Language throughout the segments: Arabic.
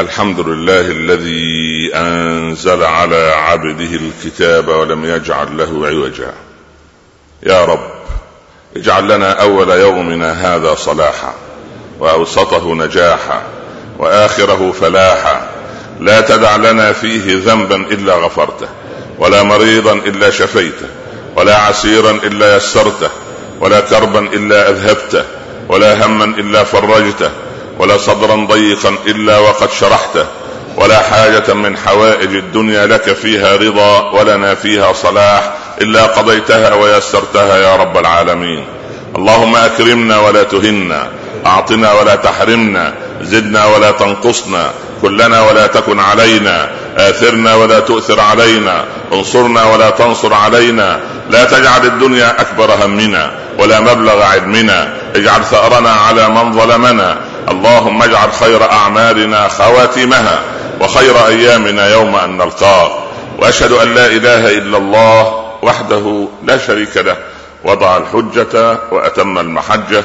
الحمد لله الذي انزل على عبده الكتاب ولم يجعل له عوجا يا رب اجعل لنا اول يومنا هذا صلاحا واوسطه نجاحا واخره فلاحا لا تدع لنا فيه ذنبا الا غفرته ولا مريضا الا شفيته ولا عسيرا الا يسرته ولا كربا الا اذهبته ولا هما الا فرجته ولا صدرا ضيقا إلا وقد شرحته ولا حاجة من حوائج الدنيا لك فيها رضا ولنا فيها صلاح إلا قضيتها ويسرتها يا رب العالمين. اللهم أكرمنا ولا تهنا أعطنا ولا تحرمنا زدنا ولا تنقصنا كلنا ولا تكن علينا آثرنا ولا تؤثر علينا انصرنا ولا تنصر علينا لا تجعل الدنيا أكبر همنا ولا مبلغ علمنا اجعل ثأرنا على من ظلمنا اللهم اجعل خير أعمالنا خواتمها وخير أيامنا يوم أن نلقاك وأشهد أن لا إله إلا الله وحده لا شريك له. وضع الحجة وأتم المحجة.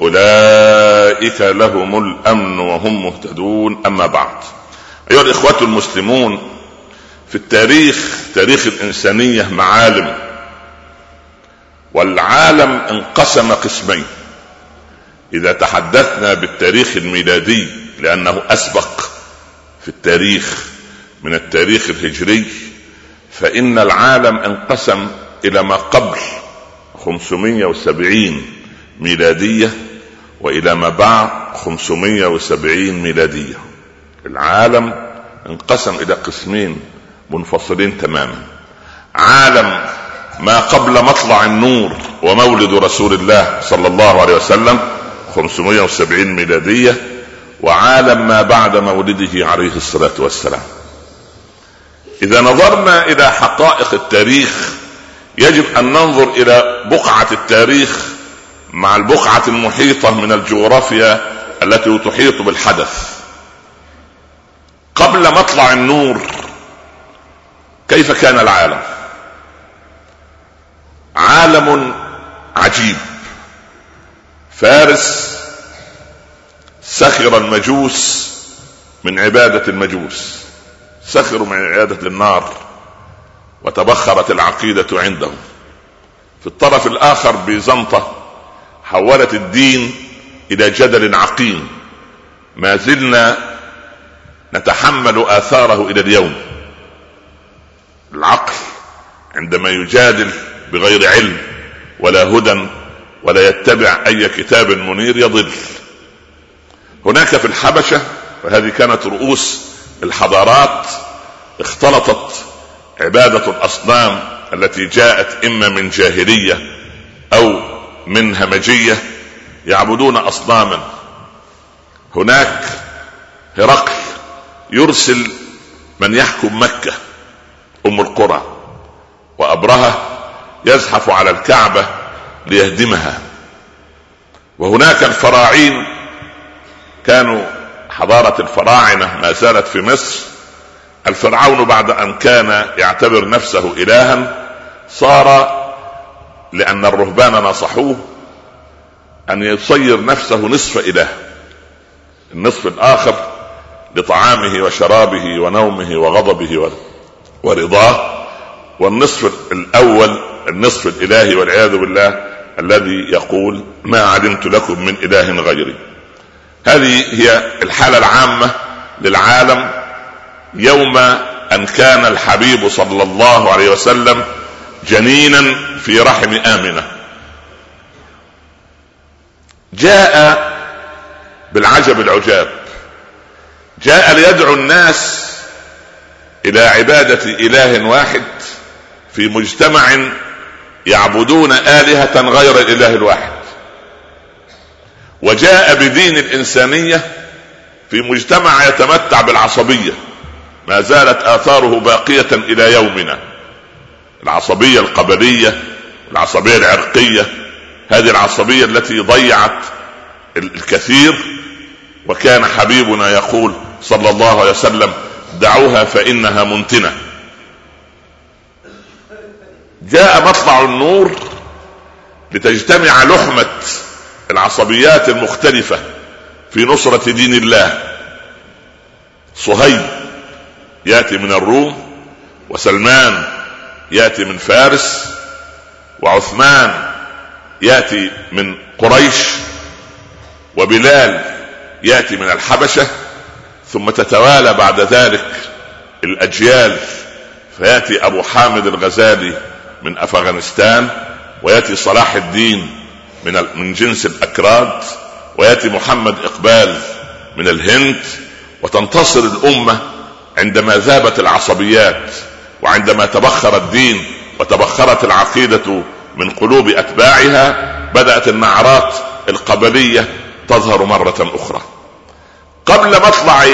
أولئك لهم الأمن وهم مهتدون. أما بعد أيها الإخوة المسلمون في التاريخ تاريخ الإنسانية معالم والعالم انقسم قسمين. إذا تحدثنا بالتاريخ الميلادي لأنه أسبق في التاريخ من التاريخ الهجري فإن العالم انقسم إلى ما قبل 570 ميلادية وإلى ما بعد 570 ميلادية. العالم انقسم إلى قسمين منفصلين تماما. عالم ما قبل مطلع النور ومولد رسول الله صلى الله عليه وسلم 570 ميلادية وعالم ما بعد مولده عليه الصلاة والسلام. إذا نظرنا إلى حقائق التاريخ يجب أن ننظر إلى بقعة التاريخ مع البقعة المحيطة من الجغرافيا التي تحيط بالحدث. قبل مطلع النور كيف كان العالم؟ عالم عجيب. فارس سخر المجوس من عبادة المجوس. سخروا من عبادة النار وتبخرت العقيدة عندهم. في الطرف الآخر بيزنطة حولت الدين إلى جدل عقيم. ما زلنا نتحمل آثاره إلى اليوم. العقل عندما يجادل بغير علم ولا هدى ولا يتبع أي كتاب منير يضل. هناك في الحبشة وهذه كانت رؤوس الحضارات اختلطت عبادة الأصنام التي جاءت إما من جاهلية أو من همجية يعبدون أصناما. هناك هرقل يرسل من يحكم مكة أم القرى وأبرهة يزحف على الكعبة ليهدمها. وهناك الفراعين كانوا حضارة الفراعنة ما زالت في مصر. الفرعون بعد أن كان يعتبر نفسه إلها صار لأن الرهبان نصحوه أن يصير نفسه نصف إله النصف الآخر لطعامه وشرابه ونومه وغضبه ورضاه والنصف الأول النصف الإلهي والعياذ بالله الذي يقول ما علمت لكم من إله غيري هذه هي الحالة العامة للعالم يوم أن كان الحبيب صلى الله عليه وسلم جنينا في رحم آمنة. جاء بالعجب العجاب. جاء ليدعو الناس إلى عبادة إله واحد في مجتمع يعبدون آلهة غير الإله الواحد. وجاء بدين الإنسانية في مجتمع يتمتع بالعصبية. ما زالت آثاره باقية إلى يومنا. العصبية القبلية العصبية العرقية هذه العصبية التي ضيعت الكثير وكان حبيبنا يقول صلى الله عليه وسلم دعوها فإنها منتنة. جاء مطلع النور لتجتمع لحمة العصبيات المختلفة في نصرة دين الله. صهيب يأتي من الروم وسلمان يأتي من فارس وعثمان يأتي من قريش وبلال يأتي من الحبشة ثم تتوالى بعد ذلك الأجيال فيأتي أبو حامد الغزالي من أفغانستان ويأتي صلاح الدين من من جنس الأكراد ويأتي محمد إقبال من الهند وتنتصر الأمة عندما ذابت العصبيات. وعندما تبخر الدين وتبخرت العقيدة من قلوب أتباعها بدأت النعرات القبلية تظهر مرة أخرى. قبل مطلع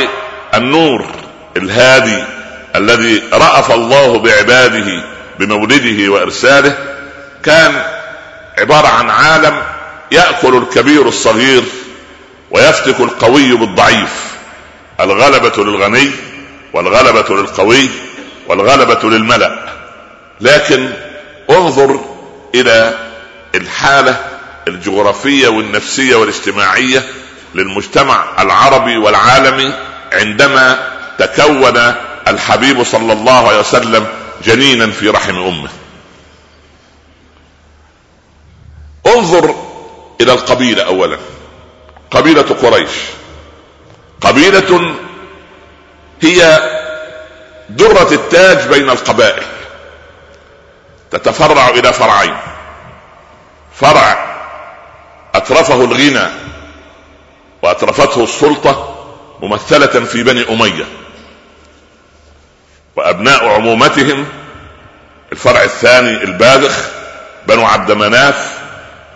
النور الهادي الذي رأف الله بعباده بمولده وإرساله كان عبارة عن عالم يأكل الكبير الصغير ويفتك القوي بالضعيف الغلبة للغني والغلبة للقوي والغلبة للملأ. لكن انظر إلى الحالة الجغرافية والنفسية والاجتماعية للمجتمع العربي والعالمي عندما تكون الحبيب صلى الله عليه وسلم جنينا في رحم أمه. انظر إلى القبيلة اولا. قبيلة قريش. قبيلة هي درة التاج بين القبائل. تتفرع إلى فرعين. فرع أترفه الغنى وأترفته السلطة ممثلة في بني أمية. وأبناء عمومتهم الفرع الثاني الباذخ بنو عبد مناف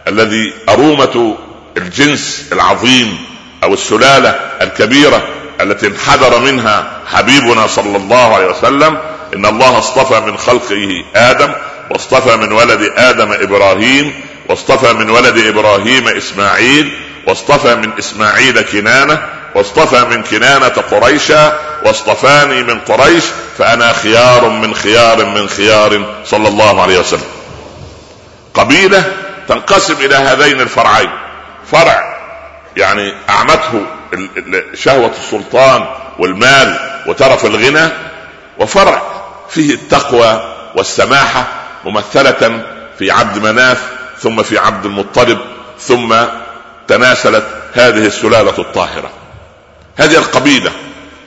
الذي أرومة الجنس العظيم أو السلالة الكبيرة التي انحدر منها حبيبنا صلى الله عليه وسلم إن الله اصطفى من خلقه آدم واصطفى من ولد آدم إبراهيم واصطفى من ولد إبراهيم إسماعيل واصطفى من إسماعيل كنانة واصطفى من كنانة قريشا واصطفاني من قريش فأنا خيار من خيار من خيار صلى الله عليه وسلم. قبيلة تنقسم إلى هذين الفرعين. فرع يعني أعمته شهوة السلطان والمال وترف الغنى وفرع فيه التقوى والسماحة ممثلة في عبد مناف ثم في عبد المطلب ثم تناسلت هذه السلالة الطاهرة. هذه القبيلة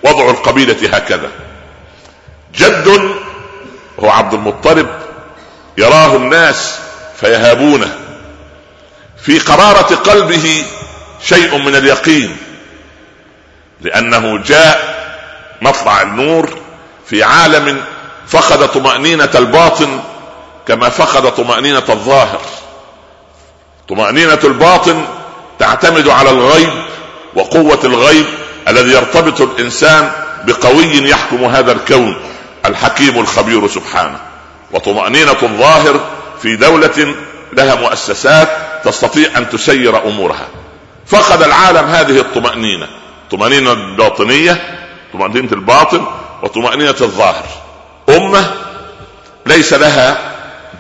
وضع القبيلة هكذا. جد هو عبد المطلب يراه الناس فيهابونه. في قرارة قلبه شيء من اليقين. لأنه جاء مطلع النور في عالم فقد طمأنينة الباطن كما فقد طمأنينة الظاهر. طمأنينة الباطن تعتمد على الغيب وقوة الغيب الذي يرتبط الإنسان بقوي يحكم هذا الكون الحكيم الخبير سبحانه. وطمأنينة الظاهر في دولة لها مؤسسات تستطيع أن تسير أمورها. فقد العالم هذه الطمأنينة. طمأنينة الباطنيه طمأنينة الباطن وطمأنينة الظاهر. أمة ليس لها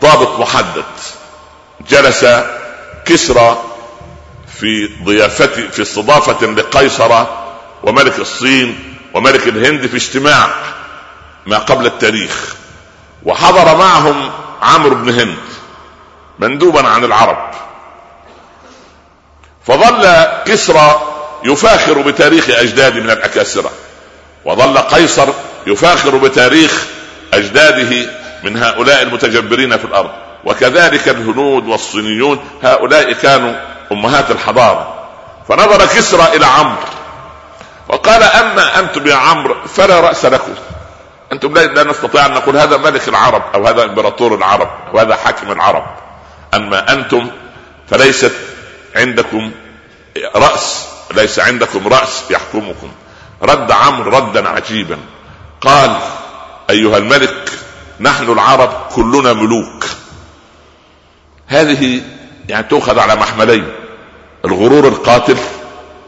ضابط محدد. جلس كسرى في ضيافة في استضافة لقيصر وملك الصين وملك الهند في اجتماع ما قبل التاريخ. وحضر معهم عمرو بن هند مندوبا عن العرب. فظل كسرى يفاخر بتاريخ اجداده من الأكاسرة. وظل قيصر يفاخر بتاريخ أجداده من هؤلاء المتجبرين في الأرض. وكذلك الهنود والصينيون هؤلاء كانوا أمهات الحضارة. فنظر كسرى إلى عمرو وقال أما أنتم يا عمرو فلا رأس لكم. أنتم لا نستطيع أن نقول هذا ملك العرب أو هذا إمبراطور العرب أو هذا حاكم العرب. أما أنتم فليست عندكم رأس ليس عندكم رأس يحكمكم. رد عمرو ردا عجيبا. قال أيها الملك نحن العرب كلنا ملوك. هذه يعني تؤخذ على محملين الغرور القاتل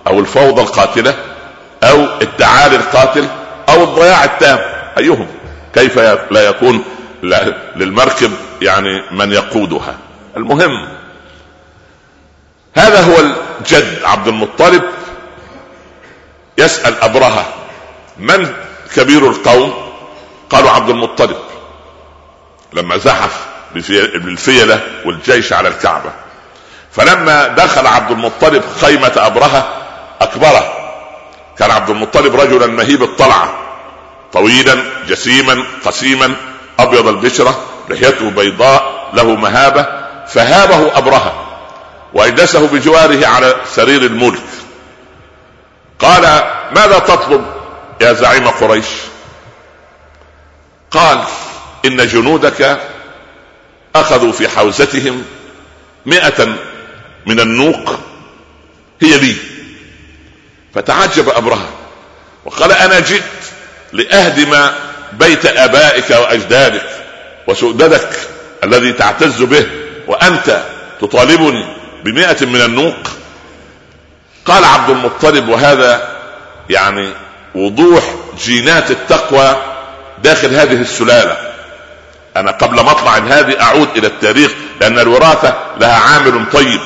أو الفوضى القاتلة أو التعالي القاتل أو الضياع التام. أيهم؟ كيف لا يكون للمركب يعني من يقودها؟ المهم هذا هو الجد عبد المطلب يسأل أبرهة من كبير القوم؟ قالوا عبد المطلب. لما زحف بالفيلة والجيش على الكعبة. فلما دخل عبد المطلب خيمة أبرهة أكبره. كان عبد المطلب رجلا مهيب الطلعة. طويلا جسيما قسيما أبيض البشرة لحيته بيضاء له مهابة. فهابه أبرهة. وأجلسه بجواره على سرير الملك. قال ماذا تطلب يا زعيم قريش؟ قال إن جنودك أخذوا في حوزتهم مئة من النوق هي لي. فتعجب أبرهة وقال أنا جئت لأهدم بيت آبائك وأجدادك وسؤددك الذي تعتز به وأنت تطالبني بمئة من النوق. قال عبد المطلب وهذا يعني وضوح جينات التقوى داخل هذه السلالة. أنا قبل مطلع هذه أعود إلى التاريخ لأن الوراثة لها عامل طيب.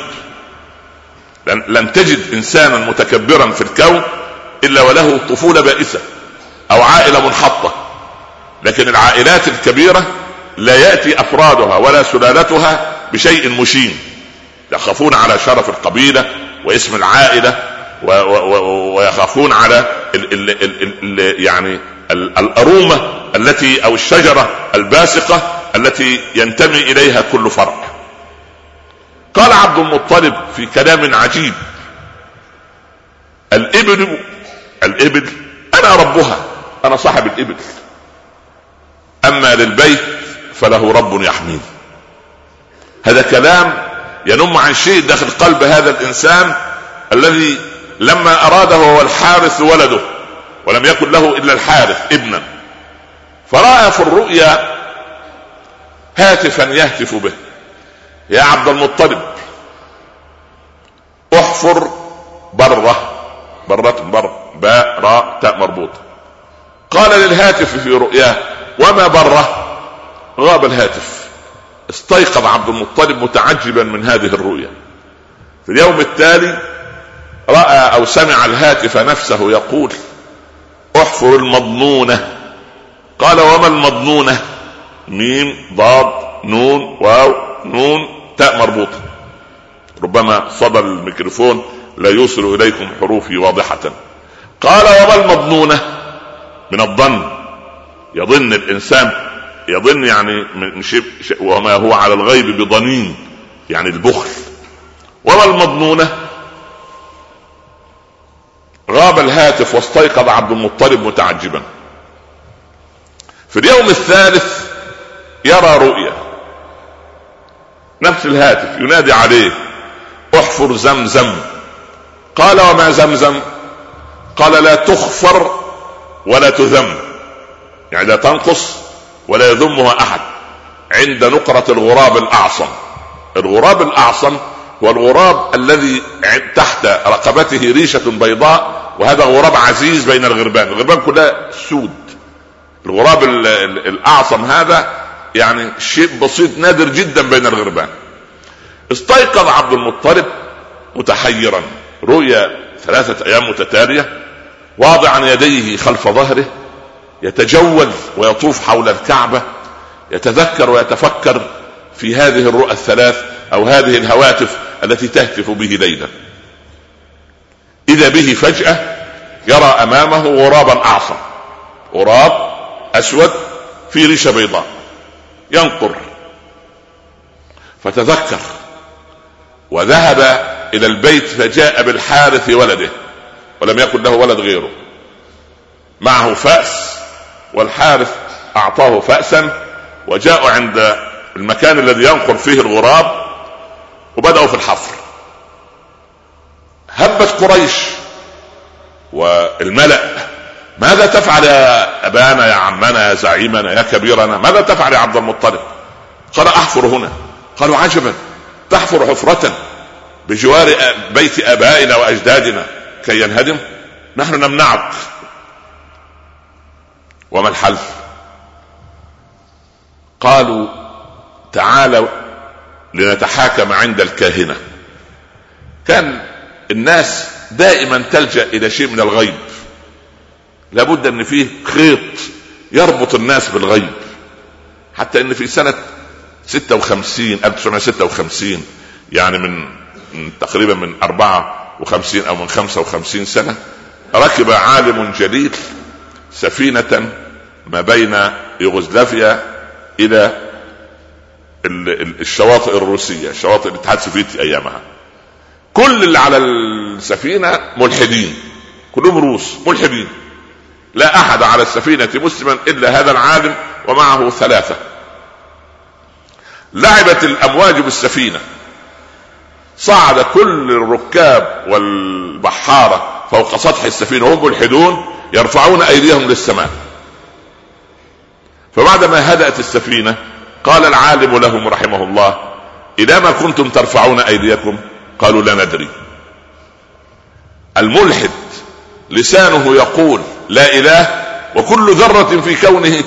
لن تجد إنسانا متكبرا في الكون إلا وله طفولة بائسة أو عائلة منحطة. لكن العائلات الكبيرة لا يأتي أفرادها ولا سلالتها بشيء مشين. يخافون على شرف القبيلة واسم العائلة ويخافون على ال ال ال ال يعني الأرومة التي أو الشجرة الباسقة التي ينتمي إليها كل فرع قال عبد المطلب في كلام عجيب الإبل الإبل أنا ربها أنا صاحب الإبل. أما للبيت فله رب يحميه. هذا كلام ينم عن شيء داخل قلب هذا الإنسان الذي لما أراده هو الحارث ولده ولم يكن له إلا الحارث ابنا. فرأى في الرؤيا هاتفا يهتف به يا عبد المطلب احفر برة. برة بر باء راء تاء مربوطة قال للهاتف في رؤياه وما برة؟ غاب الهاتف. استيقظ عبد المطلب متعجبا من هذه الرؤيا في اليوم التالي رأى أو سمع الهاتف نفسه يقول أحفر المضنونة. قال وما المضنونة؟ ميم ضاد نون واو نون تاء مربوطة. ربما صدى الميكروفون لا يوصل إليكم حروفي واضحة. قال وما المضنونة؟ من الظن يظن الإنسان يظن يعني وما هو على الغيب بضنين يعني البخل. وما المضنونه غاب الهاتف واستيقظ عبد المطلب متعجبا. في اليوم الثالث يرى رؤيا. نفس الهاتف ينادي عليه احفر زمزم. قال وما زمزم؟ قال لا تخفر ولا تذم. يعني لا تنقص ولا يذمها أحد عند نقرة الغراب الأعصم. الغراب الأعصم هو الغراب الذي تحت رقبته ريشة بيضاء وهذا غراب عزيز بين الغربان. الغربان كلها سود. الغراب الأعصم هذا يعني شيء بسيط نادر جدا بين الغربان. استيقظ عبد المطلب متحيرا. رؤيا ثلاثة أيام متتالية واضعا يديه خلف ظهره يتجول ويطوف حول الكعبة يتذكر ويتفكر في هذه الرؤى الثلاث أو هذه الهواتف التي تهتف به ليلا. إذا به فجأة يرى أمامه غرابا أعصم غراب أسود في ريشه بيضاء ينقر. فتذكر وذهب إلى البيت فجاء بالحارث ولده ولم يكن له ولد غيره معه فأس والحارث أعطاه فأسا وجاءوا عند المكان الذي ينقر فيه الغراب وبدأوا في الحفر. هبت قريش والملأ ماذا تفعل يا أبانا يا عمنا يا زعيمنا يا كبيرنا؟ ماذا تفعل يا عبد المطلب؟ قال أحفر هنا. قالوا عجبا تحفر حفرة بجوار بيت أبائنا وأجدادنا كي ينهدم. نحن نمنعك. وما الحلف؟ قالوا تعالوا لنتحاكم عند الكاهنة. كان الناس دائما تلجأ إلى شيء من الغيب. لابد أن فيه خيط يربط الناس بالغيب. حتى إن في سنة 56 1956 يعني من تقريبا من 54 أو من 55 سنة ركب عالم جليل سفينة ما بين يوغوسلافيا إلى الشواطئ الروسية شواطئ الاتحاد السوفيتي أيامها. كل اللي على السفينة ملحدين كلهم روس ملحدين. لا أحد على السفينة مسلما إلا هذا العالم ومعه ثلاثة. لعبت الأمواج بالسفينة. صعد كل الركاب والبحارة فوق سطح السفينة وهم ملحدون يرفعون أيديهم للسماء. فبعدما هدأت السفينة قال العالم لهم رحمه الله إلى ما كنتم ترفعون أيديكم قالوا لا ندري. الملحد لسانه يقول لا إله وكل ذرة في كونه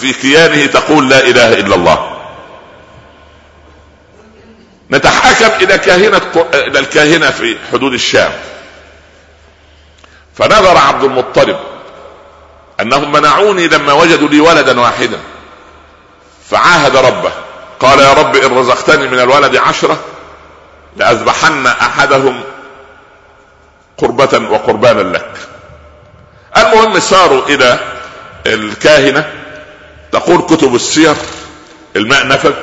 في كيانه تقول لا إله إلا الله. نتحاكم إلى كاهنة إلى الكاهنة في حدود الشام. فنظر عبد المطلب أنهم منعوني لما وجدوا لي ولدا واحدا فعاهد ربه قال يا رب إن رزقتني من الولد عشرة لأذبحن أحدهم قربة وقربانا لك. المهم ساروا إلى الكاهنة تقول كتب السير الماء نفد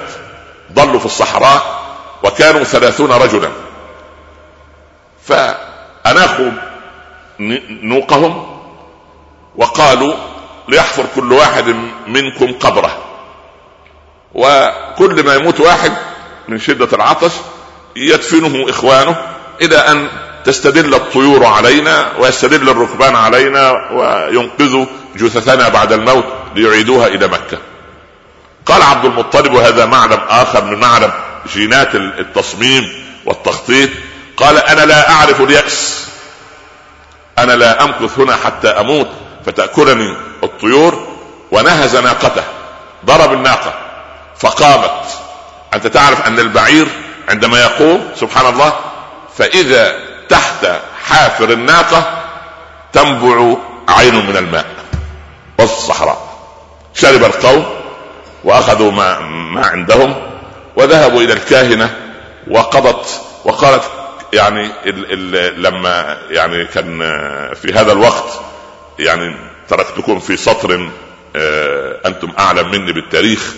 ضلوا في الصحراء وكانوا ثلاثون رجلا. فأناخوا نوقهم وقالوا ليحفر كل واحد منكم قبره. وكل ما يموت واحد من شدة العطش يدفنه إخوانه إلى أن تستدل الطيور علينا ويستدل الركبان علينا وينقذوا جثثنا بعد الموت ليعيدوها إلى مكة. قال عبد المطلب وهذا معلم آخر من معلم جينات التصميم والتخطيط قال أنا لا أعرف اليأس أنا لا أمكث هنا حتى أموت فتأكلني الطيور ونهز ناقته ضرب الناقة فقامت. أنت تعرف أن البعير عندما يقوم سبحان الله فإذا تحت حافر الناقة تنبع عين من الماء وسط الصحراء شرب القوم وأخذوا ما, ما عندهم وذهبوا إلى الكاهنة وقضت وقالت يعني ال ال لما يعني كان في هذا الوقت يعني تركتكم في سطر آه، أنتم أعلم مني بالتاريخ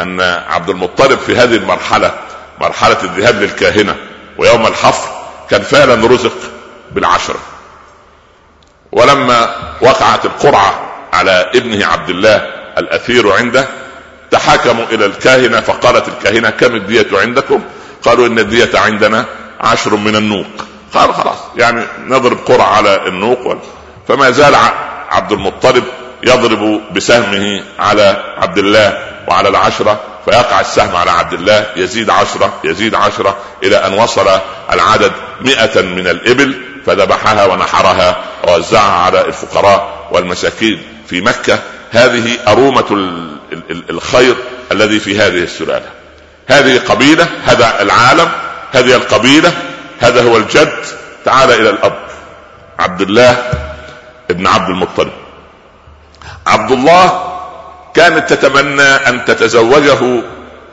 أن عبد المطلب في هذه المرحلة مرحلة الذهاب للكاهنة ويوم الحفر كان فعلا رزق بالعشره ولما وقعت القرعة على ابنه عبد الله الأثير عنده تحاكموا إلى الكاهنة فقالت الكاهنة كم الدية عندكم؟ قالوا إن الدية عندنا عشر من النوق. قال خلاص. يعني نضرب قرعه على النوق فما زال عبد المطلب يضرب بسهمه على عبد الله وعلى العشرة فيقع السهم على عبد الله يزيد عشرة يزيد عشرة إلى أن وصل العدد مئة من الإبل فذبحها ونحرها ووزعها على الفقراء والمساكين في مكة. هذه أرومة الخير الذي في هذه السلالة. هذه قبيلة هذا العالم هذه القبيلة هذا هو الجد. تعال إلى الأب عبد الله ابن عبد المطلب. عبد الله كانت تتمنى أن تتزوجه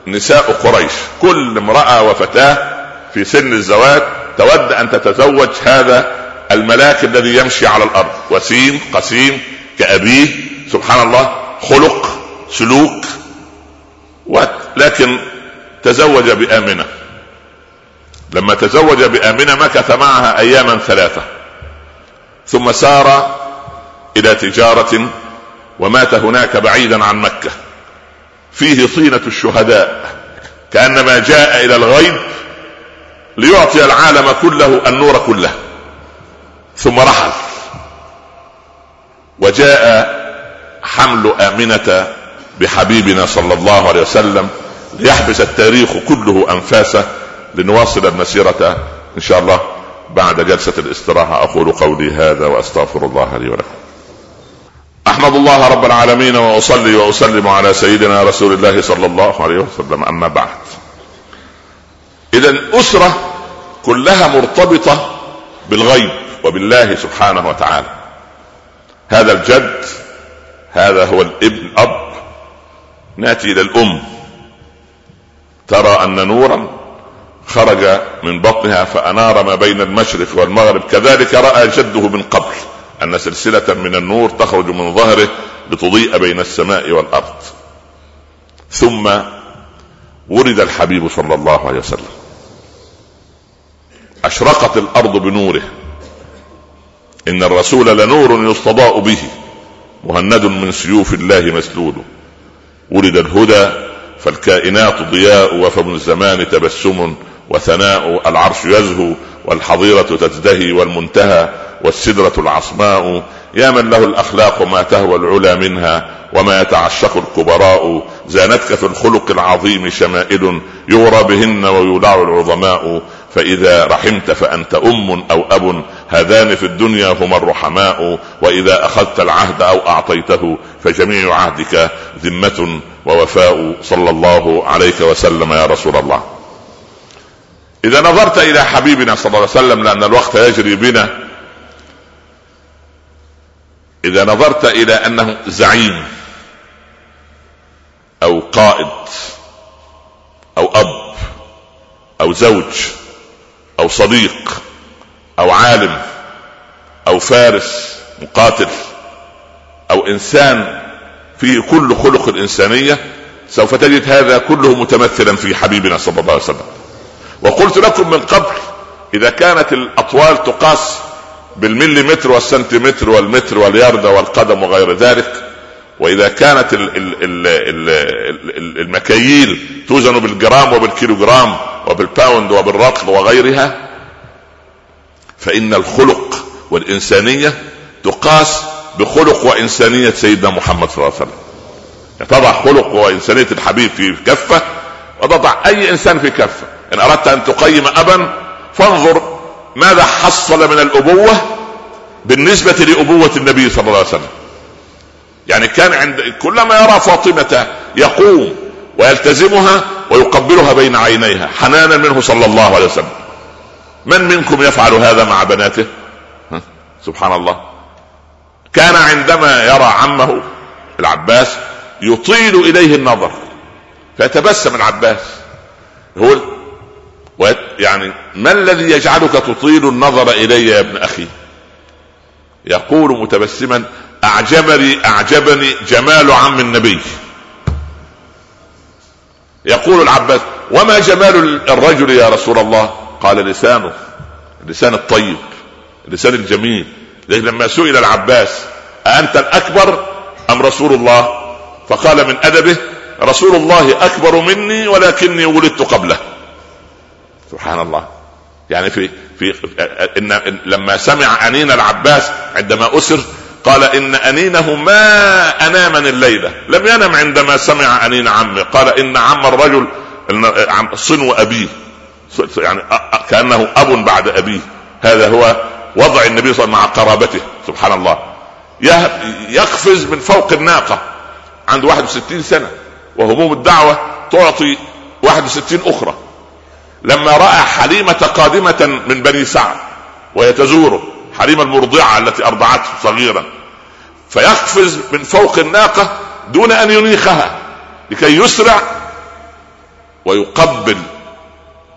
نساء قريش. كل امرأة وفتاة في سن الزواج تود أن تتزوج هذا الملاك الذي يمشي على الأرض. وسيم قسيم كأبيه. سبحان الله خلق سلوك. لكن تزوج بآمنة. لما تزوج بآمنة مكث معها أياما ثلاثة ثم سار إلى تجارة ومات هناك بعيدا عن مكة. فيه طينة الشهداء كأنما جاء إلى الغيب ليعطي العالم كله النور كله. ثم رحل. وجاء حمل آمنة بحبيبنا صلى الله عليه وسلم ليحبس التاريخ كله أنفاسه لنواصل المسيره إن شاء الله بعد جلسة الاستراحة. أقول قولي هذا وأستغفر الله لي ولكم. أحمد الله رب العالمين وأصلي وأسلم على سيدنا رسول الله صلى الله عليه وسلم. أما بعد. اذا الاسره كلها مرتبطة بالغيب وبالله سبحانه وتعالى. هذا الجد هذا هو الابن أب نأتي إلى الأم. ترى أن نورا خرج من بطنها فأنار ما بين المشرق والمغرب. كذلك رأى جده من قبل أن سلسلة من النور تخرج من ظهره لتضيء بين السماء والأرض. ثم ولد الحبيب صلى الله عليه وسلم. أشرقت الأرض بنوره. إن الرسول لنور يستضاء به. مهند من سيوف الله مسلول ولد الهدى فالكائنات ضياء وفم الزمان تبسم. وثناء العرش يزهو والحظيرة تزدهي والمنتهى والسدرة العصماء. يا من له الأخلاق ما تهوى العلا منها وما يتعشق الكبراء. زانتك في الخلق العظيم شمائل يغرى بهن ويولع العظماء. فإذا رحمت فأنت أم أو أب هذان في الدنيا هما الرحماء. وإذا أخذت العهد أو أعطيته فجميع عهدك ذمة ووفاء. صلى الله عليك وسلم يا رسول الله. إذا نظرت إلى حبيبنا صلى الله عليه وسلم لأن الوقت يجري بنا. إذا نظرت إلى أنه زعيم أو قائد أو أب أو زوج أو صديق أو عالم أو فارس مقاتل أو إنسان فيه كل خلق الإنسانية سوف تجد هذا كله متمثلا في حبيبنا صلى الله عليه وسلم. وقلت لكم من قبل إذا كانت الأطوال تقاس بالمليمتر والسنتيمتر والمتر والياردة والقدم وغير ذلك وإذا كانت المكاييل توزن بالجرام وبالكيلوغرام وبالباوند وبالرطل وغيرها فإن الخلق والإنسانية تقاس بخلق وإنسانية سيدنا محمد صلى الله عليه وسلم. تضع خلق وإنسانية الحبيب في كفة وتضع أي إنسان في كفة. إن أردت أن تقيم أبا فانظر ماذا حصل من الأبوة بالنسبة لأبوة النبي صلى الله عليه وسلم. يعني كان عند كلما يرى فاطمة يقوم ويلتزمها ويقبلها بين عينيها حنانا منه صلى الله عليه وسلم. من منكم يفعل هذا مع بناته؟ سبحان الله. كان عندما يرى عمه العباس يطيل إليه النظر فيتبسم العباس. يقول يعني ما الذي يجعلك تطيل النظر إلي يا ابن أخي؟ يقول متبسما اعجبني أعجبني جمال عم النبي. يقول العباس وما جمال الرجل يا رسول الله؟ قال لسانه اللسان الطيب اللسان الجميل. لما سئل العباس أأنت الأكبر أم رسول الله؟ فقال من أدبه رسول الله أكبر مني ولكني ولدت قبله. سبحان الله. يعني في في إن لما سمع أنين العباس عندما أسر قال إن أنينه ما انام من الليلة. لم ينم عندما سمع أنين عمه. قال إن عم الرجل صنو أبيه. يعني كأنه أب بعد أبيه. هذا هو وضع النبي صلى الله عليه وسلم مع قرابته. سبحان الله. يقفز من فوق الناقة. عنده 61 سنة. وهموم الدعوة تعطي 61 أخرى. لما رأى حليمة قادمة من بني سعد وهي تزوره حليمة المرضعة التي أرضعته صغيرا فيقفز من فوق الناقة دون أن ينيخها لكي يسرع ويقبل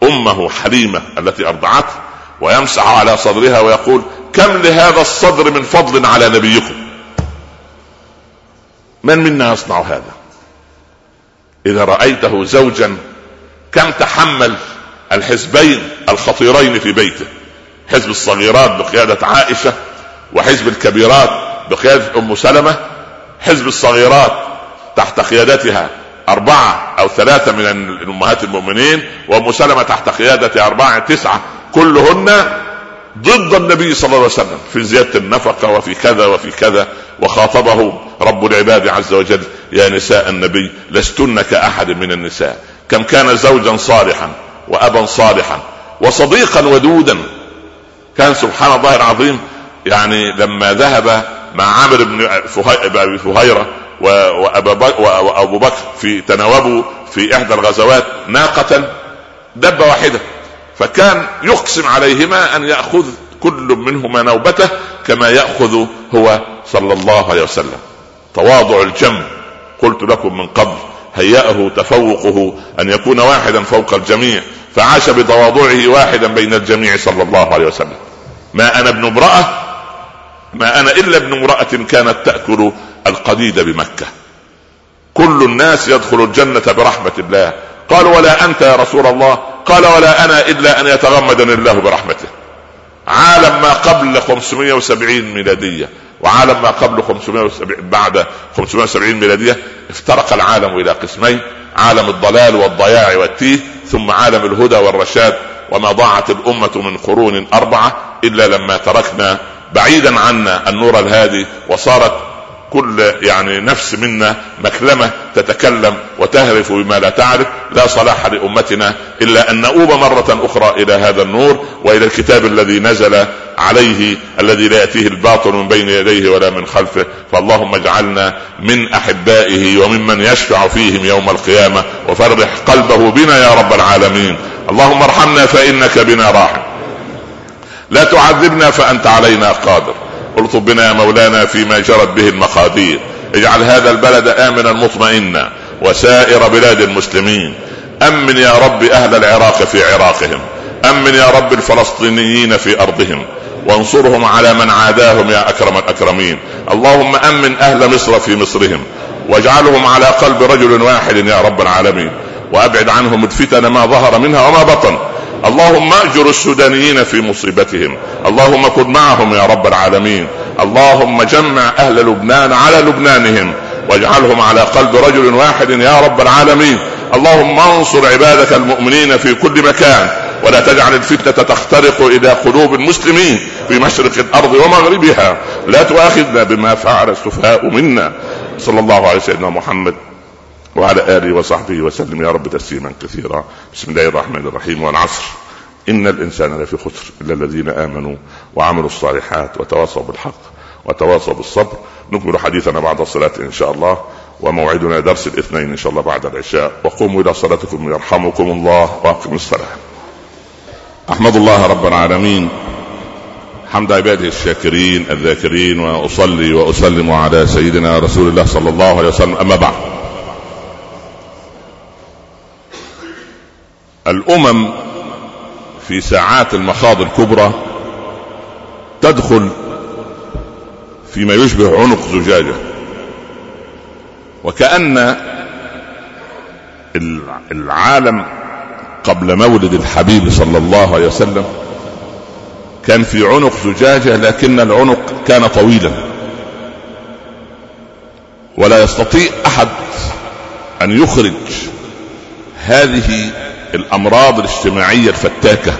أمه حليمة التي أرضعته ويمسح على صدرها ويقول كم لهذا الصدر من فضل على نبيكم؟ من منا يصنع هذا؟ إذا رأيته زوجا كم تحمل؟ الحزبين الخطيرين في بيته حزب الصغيرات بقيادة عائشة وحزب الكبيرات بقيادة أم سلمة حزب الصغيرات تحت قيادتها أربعة أو ثلاثة من أمهات المؤمنين وأم سلمة تحت قيادة أربعة تسعة كلهن ضد النبي صلى الله عليه وسلم في زيادة النفقة وفي كذا وفي كذا وخاطبه رب العباد عز وجل يا نساء النبي لستن كأحد من النساء. كم كان زوجا صالحا وأبا صالحا وصديقا ودودا. كان سبحان الله العظيم يعني لما ذهب مع عامر بن فهيرة وأبو بكر في تناوبوا في إحدى الغزوات ناقة دبة واحدة. فكان يقسم عليهما أن يأخذ كل منهما نوبته كما يأخذ هو صلى الله عليه وسلم. تواضع الجم قلت لكم من قبل. هيأه تفوقه أن يكون واحدا فوق الجميع فعاش بتواضعه واحدا بين الجميع صلى الله عليه وسلم. ما أنا ابن امرأة ما أنا إلا ابن امرأة كانت تأكل القديد بمكة. كل الناس يدخل الجنة برحمة الله. قال ولا أنت يا رسول الله؟ قال ولا أنا إلا أن يتغمدني الله برحمته. عالم ما قبل 570 ميلادية. وعالم ما قبل 570 بعد 570 ميلادية افترق العالم إلى قسمين عالم الضلال والضياع والتيه ثم عالم الهدى والرشاد وما ضاعت الأمة من قرون أربعة إلا لما تركنا. بعيدا عنا النور الهادي وصارت كل يعني نفس منا مكلمة تتكلم وتهرف بما لا تعرف لا صلاح لأمتنا إلا أن نؤوب مرة أخرى إلى هذا النور وإلى الكتاب الذي نزل عليه الذي لا يأتيه الباطل من بين يديه ولا من خلفه. فاللهم اجعلنا من أحبائه وممن يشفع فيهم يوم القيامة وفرح قلبه بنا يا رب العالمين. اللهم ارحمنا فإنك بنا راحم. لا تعذبنا فأنت علينا قادر. الطف بنا يا مولانا فيما جرت به المقادير اجعل هذا البلد آمنا مطمئنا وسائر بلاد المسلمين. أمن يا رب أهل العراق في عراقهم. أمن يا رب الفلسطينيين في أرضهم. وانصرهم على من عاداهم يا أكرم الأكرمين. اللهم أمن أهل مصر في مصرهم. واجعلهم على قلب رجل واحد يا رب العالمين. وأبعد عنهم الفتن ما ظهر منها وما بطن. اللهم اجر السودانيين في مصيبتهم. اللهم كن معهم يا رب العالمين. اللهم جمع أهل لبنان على لبنانهم. واجعلهم على قلب رجل واحد يا رب العالمين. اللهم انصر عبادك المؤمنين في كل مكان. ولا تجعل الفتنة تخترق إلى قلوب المسلمين في مشرق الأرض ومغربها. لا تؤاخذنا بما فعل السفهاء منا. صلى الله عليه سيدنا محمد. وعلى آله وصحبه وسلم. يا رب تسليما كثيرا. بسم الله الرحمن الرحيم والعصر. إن الإنسان لفي خسر إلا الذين آمنوا وعملوا الصالحات وتواصوا بالحق وتواصوا بالصبر. نكمل حديثنا بعد الصلاة إن شاء الله وموعدنا درس الاثنين إن شاء الله بعد العشاء. وقوموا إلى صلاتكم يرحمكم الله وأقم الصلاة. أحمد الله رب العالمين. حمد عباده الشاكرين الذاكرين وأصلي وأسلم على سيدنا رسول الله صلى الله عليه وسلم. أما بعد. الأمم في ساعات المخاض الكبرى تدخل فيما يشبه عنق زجاجة. وكأن العالم قبل مولد الحبيب صلى الله عليه وسلم كان في عنق زجاجة لكن العنق كان طويلا. ولا يستطيع أحد أن يخرج هذه الأمراض الاجتماعية الفتاكة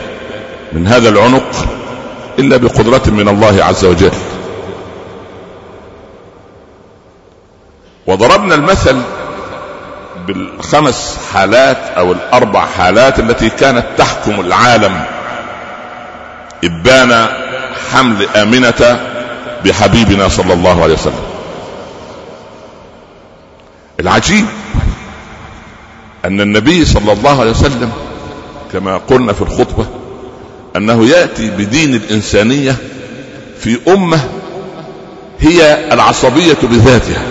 من هذا العنق إلا بقدرة من الله عز وجل. وضربنا المثل بالخمس حالات أو الأربع حالات التي كانت تحكم العالم. إبان حمل آمنة بحبيبنا صلى الله عليه وسلم. العجيب أن النبي صلى الله عليه وسلم كما قلنا في الخطبة أنه يأتي بدين الإنسانية في أمة هي العصبية بذاتها.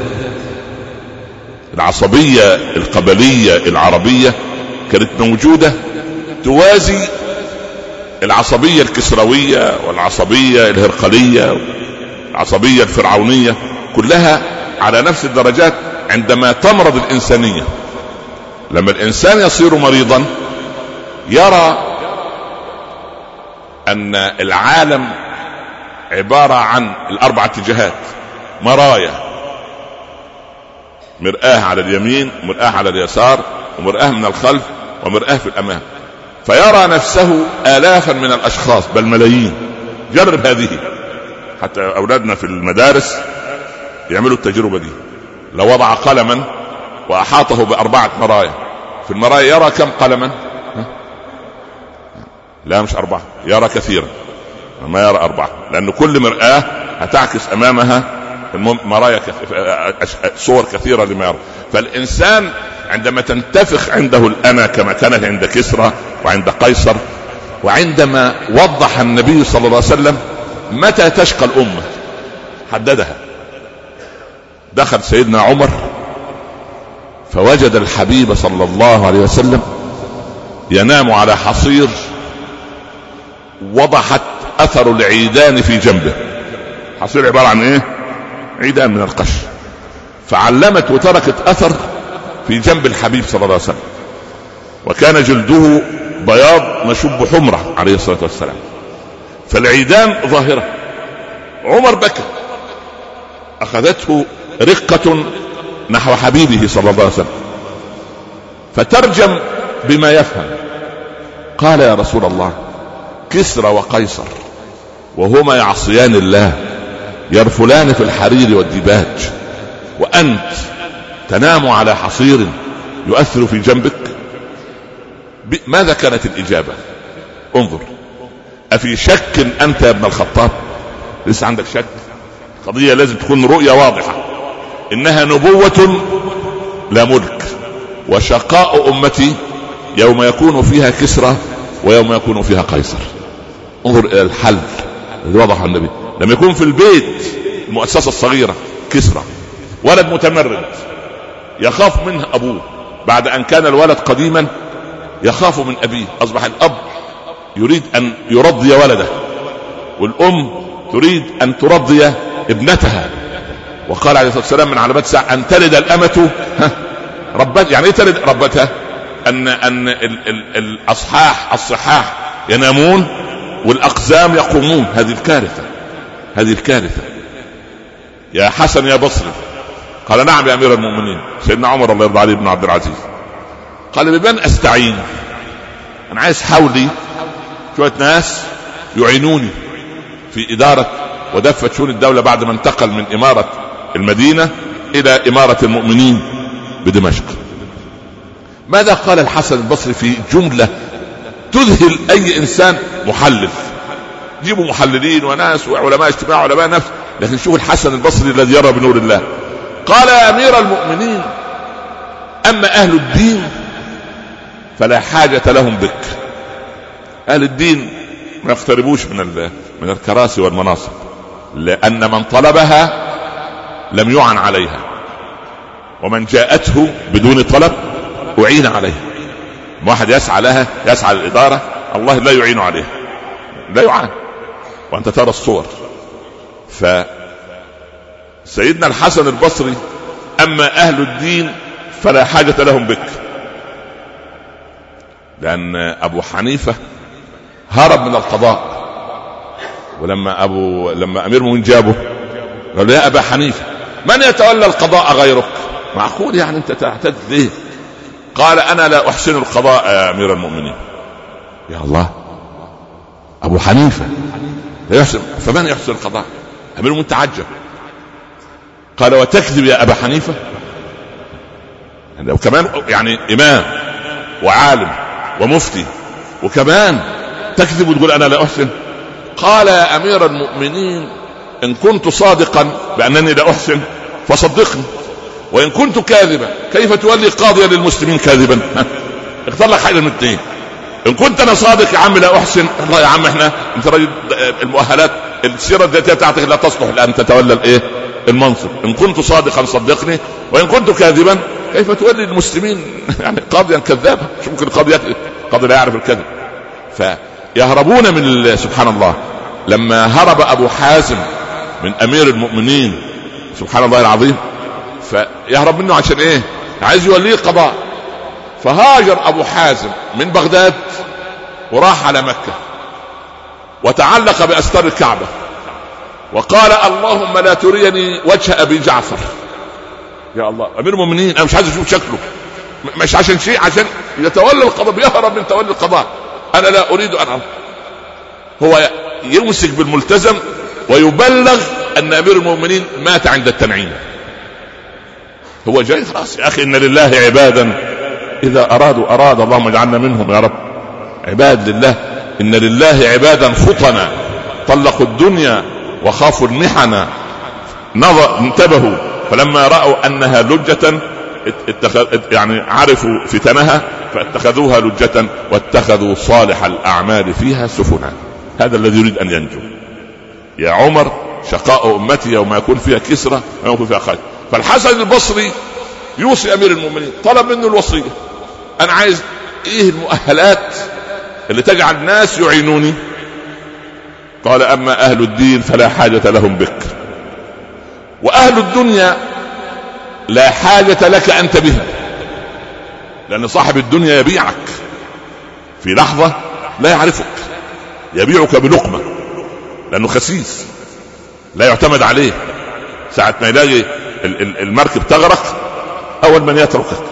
العصبية القبلية العربية كانت موجودة توازي العصبية الكسروية والعصبية الهرقلية العصبيه الفرعونية كلها على نفس الدرجات عندما تمرض الإنسانية. لما الإنسان يصير مريضا يرى أن العالم عبارة عن الأربع اتجاهات مرايا مرآة على اليمين ومرآة على اليسار ومرآة من الخلف ومرآة في الأمام. فيرى نفسه آلافا من الأشخاص بل ملايين. جرب هذه. حتى أولادنا في المدارس يعملوا التجربة دي. لو وضع قلما وأحاطه بأربعة مرايا. في المرايا يرى كم؟ قلما لا مش أربعة. يرى كثيرا. ما يرى أربعة. لأن كل مرآة هتعكس أمامها مرايا صور كثيرة لما يرى. فالإنسان عندما تنتفخ عنده الانا كما كانت عند كسرى وعند قيصر وعندما وضح النبي صلى الله عليه وسلم متى تشقى الأمة؟ حددها. دخل سيدنا عمر فوجد الحبيب صلى الله عليه وسلم ينام على حصير وضحت أثر العيدان في جنبه. حصير عبارة عن إيه؟ عيدان من القش. فعلمت وتركت أثر في جنب الحبيب صلى الله عليه وسلم. وكان جلده بياض مشب حمرة عليه الصلاة والسلام. فالعيدان ظاهرة. عمر بكى أخذته رقة نحو حبيبه صلى الله عليه وسلم. فترجم بما يفهم. قال يا رسول الله كسرى وقيصر وهما يعصيان الله يرفلان في الحرير والديباج وأنت تنام على حصير يؤثر في جنبك. ماذا كانت الإجابة؟ انظر. أفي شك أنت يا ابن الخطاب؟ لسه عندك شك؟ قضية لازم تكون رؤية واضحة. إنها نبوة لا ملك وشقاء أمتي يوم يكون فيها كسرى ويوم يكون فيها قيصر. انظر إلى الحل الذي وضحه النبي. لما يكون في البيت المؤسسة الصغيرة كسرى ولد متمرد يخاف منه أبوه. بعد أن كان الولد قديما يخاف من أبيه. أصبح الأب يريد أن يرضي ولده والأم تريد أن ترضي ابنتها. وقال عليه الصلاة والسلام من علامات الساعة أن تلد الأمة ربت يعني إيه تلد؟ ربتها أن أن ال ال الأصحاح الصحاح ينامون والأقزام يقومون. هذه الكارثة هذه الكارثة. يا حسن يا بصري. قال نعم يا أمير المؤمنين. سيدنا عمر الله يرضى عليه بن عبد العزيز. قال بمن أستعين؟ أنا عايز حولي. شوية ناس يعينوني في إدارة ودفة شؤون الدولة بعد ما انتقل من إمارة المدينة إلى إمارة المؤمنين بدمشق. ماذا قال الحسن البصري في جملة تذهل أي إنسان محلل جيبوا محللين وناس وعلماء اجتماع علماء نفس. لكن شوف الحسن البصري الذي يرى بنور الله. قال يا أمير المؤمنين أما أهل الدين فلا حاجة لهم بك. أهل الدين ما يقتربوش من من الكراسي والمناصب. لأن من طلبها لم يعن عليها. ومن جاءته بدون طلب أعين عليها. واحد يسعى لها يسعى للإدارة الله لا يعين عليها. لا يعان. وأنت ترى الصور. ف سيدنا الحسن البصري أما أهل الدين فلا حاجة لهم بك. لأن أبو حنيفة هرب من القضاء. ولما أبو لما أمير المؤمنين جابه قال له يا أبا حنيفة من يتولى القضاء غيرك؟ معقول يعني أنت تعتد ليه قال أنا لا أحسن القضاء يا أمير المؤمنين. يا الله. أبو حنيفة. لا يحسن فمن يحسن القضاء؟ أمير المؤمنين تعجب قال وتكذب يا أبا حنيفة؟ يعني وكمان يعني إمام وعالم ومفتي وكمان تكذب وتقول أنا لا أحسن. قال يا أمير المؤمنين إن كنت صادقا بأنني لا أحسن فصدقني. وإن كنت كاذبا كيف تولي قاضيا للمسلمين كاذبا؟ اختار لك حاجة من الاثنين إن كنت أنا صادق يا عم لا أحسن. الله يا عم إحنا أنت راجل المؤهلات السيرة الذاتية بتاعتك لا تصلح لأن تتولى الإيه؟ المنصب. إن كنت صادقا صدقني وإن كنت كاذبا كيف تولي المسلمين؟ يعني قاضيا كذابا مش ممكن قاضي قاضي لا يعرف الكذب. فيهربون من سبحان الله. لما هرب أبو حازم من أمير المؤمنين. سبحان الله العظيم. فيهرب منه عشان إيه؟ عايز يوليه القضاء. فهاجر أبو حازم من بغداد وراح على مكة. وتعلق بأستار الكعبة. وقال اللهم لا تريني وجه أبي جعفر. يا الله أمير المؤمنين أنا مش عايز أشوف شكله. مش عشان شيء عشان يتولى القضاء بيهرب من تولي القضاء. أنا لا أريد أن هو يمسك بالملتزم ويبلغ أن أمير المؤمنين مات عند التنعيم. هو جاي خلاص يا أخي إن لله عبادا. إذا أرادوا أراد اللهم اجعلنا منهم يا رب. عباد لله. إن لله عبادا فطنا. طلقوا الدنيا وخافوا المحن. نظر انتبهوا. فلما رأوا أنها لجة اتخذ يعني عرفوا فتنها فاتخذوها لجة واتخذوا صالح الأعمال فيها سفنا. هذا الذي يريد أن ينجو. يا عمر شقاء أمتي يوم يكون فيها كسرة ويوم يكون فيها خير. فالحسن البصري يوصي أمير المؤمنين طلب منه الوصية. أنا عايز إيه المؤهلات اللي تجعل الناس يعينوني؟ قال أما أهل الدين فلا حاجة لهم بك. وأهل الدنيا لا حاجة لك أنت بهم لأن صاحب الدنيا يبيعك. في لحظة لا يعرفك يبيعك بلقمة. لأنه خسيس. لا يعتمد عليه. ساعة ما يلاقي المركب تغرق أول من يتركك.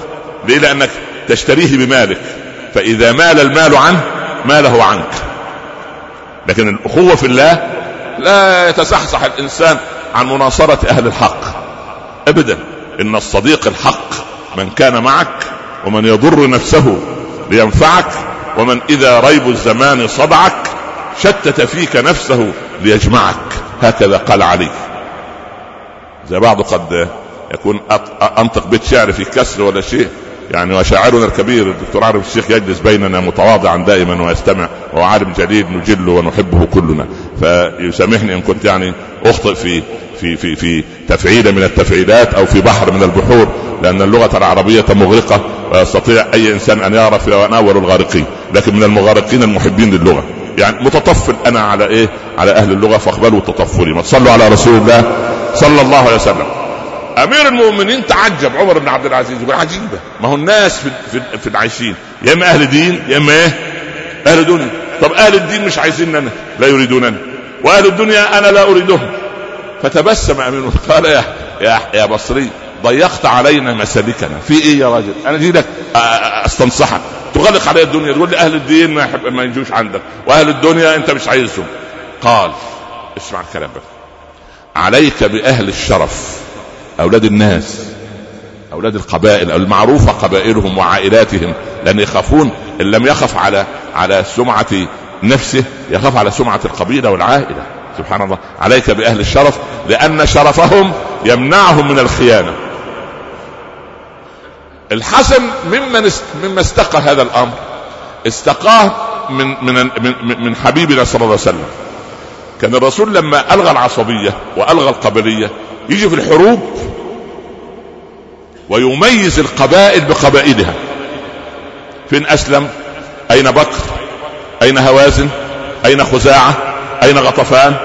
ليه لأنك تشتريه بمالك. فإذا مال المال عنه ماله عنك. لكن الأخوة في الله لا يتزحزح الإنسان عن مناصرة أهل الحق. أبدا. إن الصديق الحق من كان معك ومن يضر نفسه لينفعك ومن إذا ريب الزمان صدعك شتت فيك نفسه ليجمعك. هكذا قال علي. زي بعض قد يكون أنطق بيت شعر في كسر ولا شيء. يعني وشاعرنا الكبير الدكتور عارف الشيخ يجلس بيننا متواضعا دائما ويستمع. وهو عالم جليل نجله ونحبه كلنا. فيسامحني إن كنت يعني أخطئ في في في في تفعيله من التفعيلات أو في بحر من البحور. لأن اللغة العربيه مغرقة ويستطيع أي إنسان أن يعرف وأنا اول الغارقين. لكن من المغارقين المحبين للغة. يعني متطفل أنا على إيه؟ على أهل اللغة فاقبلوا تطفلي ما تصلوا على رسول الله صلى الله عليه وسلم. أمير المؤمنين تعجب. عمر بن عبد العزيز يقول عجيبة. ما هو الناس في في, في العايشين. يا إما أهل دين يا إما إيه؟ أهل دنيا. طب أهل الدين مش عايزيننا؟ لا يريدونني. وأهل الدنيا أنا لا أريدهم. فتبسم أمير قال يا يا يا بصري ضيقت علينا مسالكنا. في إيه يا راجل؟ أنا جيت لك أستنصحك. تغلق علي الدنيا. تقول لي أهل الدين ما يحب ما ينجوش عندك. وأهل الدنيا أنت مش عايزهم. قال اسمع الكلام بقى عليك بأهل الشرف أولاد الناس أولاد القبائل المعروفة قبائلهم وعائلاتهم لأن يخافون إن لم يخف على على سمعة نفسه يخاف على سمعة القبيلة والعائلة. سبحان الله. عليك بأهل الشرف لأن شرفهم يمنعهم من الخيانة. الحسن ممن مما استقى هذا الأمر. استقاه من من من, من حبيبنا صلى الله عليه وسلم. كان الرسول لما ألغى العصبية وألغى القبلية يجي في الحروب ويميز القبائل بقبائلها. فين أسلم؟ أين بكر؟ أين هوازن؟ أين خزاعة؟ أين غطفان؟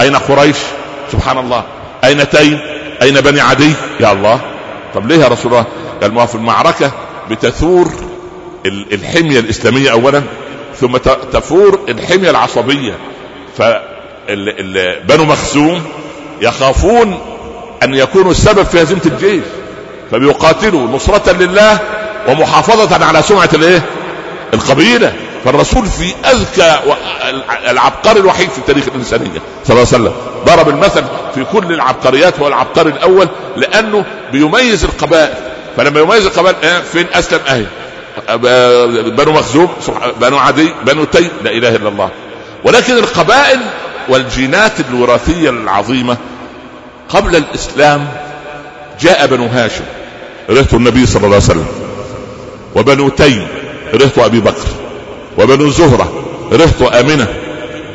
أين قريش؟ سبحان الله. أين تيم؟ أين بني عدي؟ يا الله. طب ليه يا رسول الله؟ قال ما في المعركة بتثور الحمية الإسلامية اولا ثم تفور الحمية العصبية. فبنو مخزوم يخافون أن يكونوا السبب في هزيمة الجيش فبيقاتلوا نصرة لله ومحافظة على سمعة الإيه؟ القبيلة. فالرسول في أذكى العبقري الوحيد في تاريخ الإنسانية صلى الله عليه وسلم. ضرب المثل في كل العبقريات هو العبقري الأول لأنه بيميز القبائل. فلما يميز القبائل إيه فين أسلم اهي بنو مخزوم بنو عدي بنو تيم لا إله إلا الله. ولكن القبائل والجينات الوراثية العظيمة قبل الإسلام جاء بنو هاشم رهط النبي صلى الله عليه وسلم. وبنو تيم رهط أبي بكر. وبنو زهرة رهط آمنة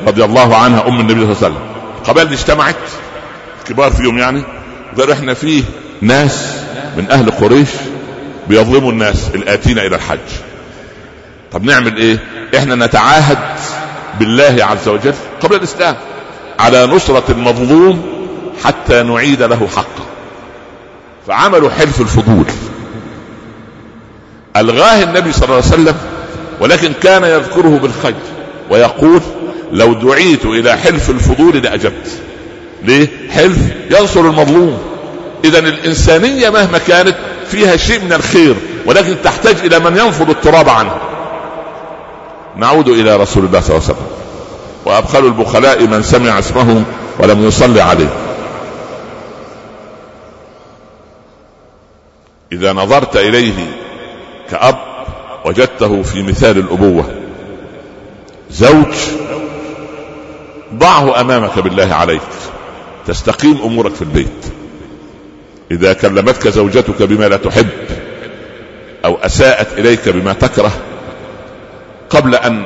رضي الله عنها أم النبي صلى الله عليه وسلم. القبائل اجتمعت كبار فيهم يعني قالوا إحنا فيه ناس من أهل قريش بيظلموا الناس الآتين إلى الحج. طب نعمل إيه؟ إحنا نتعاهد بالله عز وجل قبل الإسلام على نصرة المظلوم حتى نعيد له حقه. فعملوا حلف الفضول. ألغاه النبي صلى الله عليه وسلم ولكن كان يذكره بالخير ويقول لو دعيت إلى حلف الفضول لأجبت. ليه؟ حلف ينصر المظلوم. اذا الإنسانية مهما كانت فيها شيء من الخير ولكن تحتاج إلى من ينفض التراب عنه نعود إلى رسول الله صلى الله عليه وسلم. وأبخل البخلاء من سمع اسمه ولم يصلي عليه. إذا نظرت إليه كأب وجدته في مثال الأبوة. زوج ضعه أمامك بالله عليك. تستقيم أمورك في البيت. إذا كلمتك زوجتك بما لا تحب أو أساءت إليك بما تكره قبل أن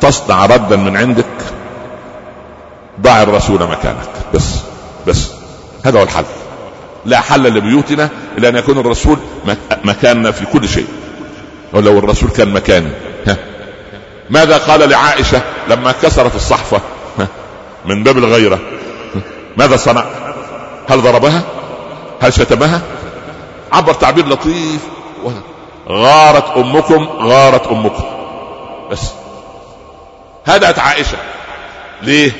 تصنع ردا من عندك ضع الرسول مكانك. بس بس. هذا هو الحل. لا حل لبيوتنا إلا أن يكون الرسول مكاننا في كل شيء. ولو الرسول كان مكاني. ها. ماذا قال لعائشة لما كسر في الصحفه من باب الغيرة. ماذا صنع؟ هل ضربها؟ هل شتمها؟ عبر تعبير لطيف. غارت أمكم غارت أمكم. بس. هدأت عائشة. ليه؟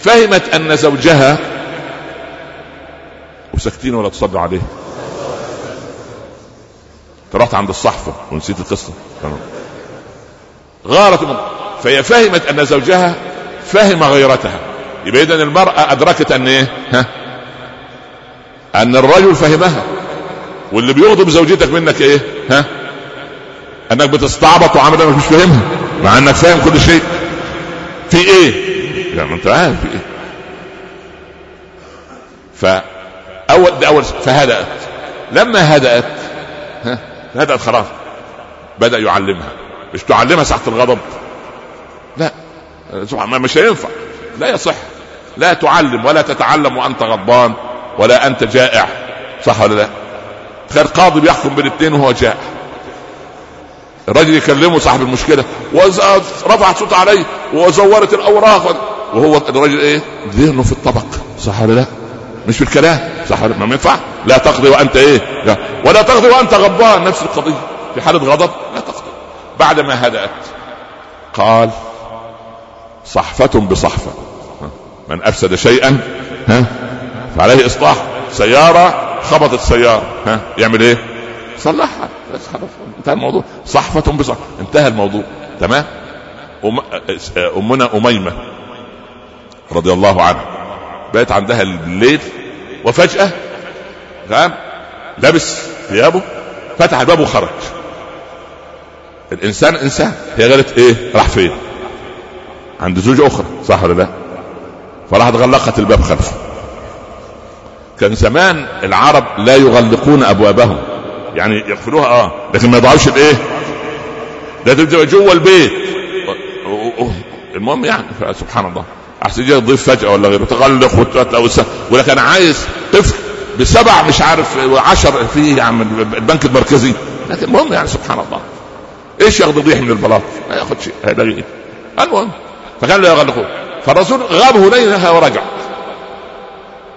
فهمت أن زوجها وساكتين ولا تصلوا عليه. رحت عند الصحفة ونسيت القصة. غارت من فهي فهمت أن زوجها فهم غيرتها. يبقى اذا المرأة أدركت أن إيه؟ ها؟ أن الرجل فهمها. واللي بيغضب زوجتك منك إيه؟ ها؟ أنك بتستعبط وعامل مش فاهمها مع إنك فاهم كل شيء. في إيه؟ لا ما أنت عارف في إيه. فأول ده أول فهدأت. لما هدأت ها؟ هدأت خلاص. بدأ يعلمها. مش تعلمها ساعة الغضب. لا مش هينفع. لا يصح. لا تعلم ولا تتعلم وأنت غضبان. ولا أنت جائع صح ولا لا؟ خير قاضي بيحكم بين وهو جائع. الراجل يكلمه صاحب المشكلة ورفع صوت عليه وزورت الأوراق وهو الراجل إيه؟ ذهنه في الطبق صح ولا لا؟ مش في الكلام صح ولا ما ينفع. لا تقضي وأنت إيه؟ ولا تقضي وأنت غضبان نفس القضية. في حالة غضب لا تقضي. بعد ما هدأت قال صحفة بصحفة. من أفسد شيئا ها؟ فعليه إصلاح سيارة خبطت سيارة ها يعمل إيه؟ صلحها. بس انتهى الموضوع. صحفة بصحفة انتهى الموضوع. تمام؟ أم... أمنا أميمة رضي الله عنها. بقت عندها الليل وفجأة فاهم لبس ثيابه فتح الباب وخرج. الإنسان إنسان. هي قالت إيه؟ راح فين؟ عند زوجة أخرى. صح ولا لا؟ فراحت غلقت الباب خلفه كان زمان العرب لا يغلقون أبوابهم. يعني يقفلوها آه لكن ما يضعوش الإيه؟ ده تبقى جوه البيت. المهم يعني سبحان الله. أحسن يجي ضيف فجأة ولا غيره تغلق وتقول لك أنا عايز طفل بسبع مش عارف عشر في عم البنك المركزي. لكن المهم يعني سبحان الله. إيش ياخذ الريح من البلاط؟ ما ياخذ شيء؟ المهم فكان لا يغلقون. فالرسول غاب هنينها ورجع.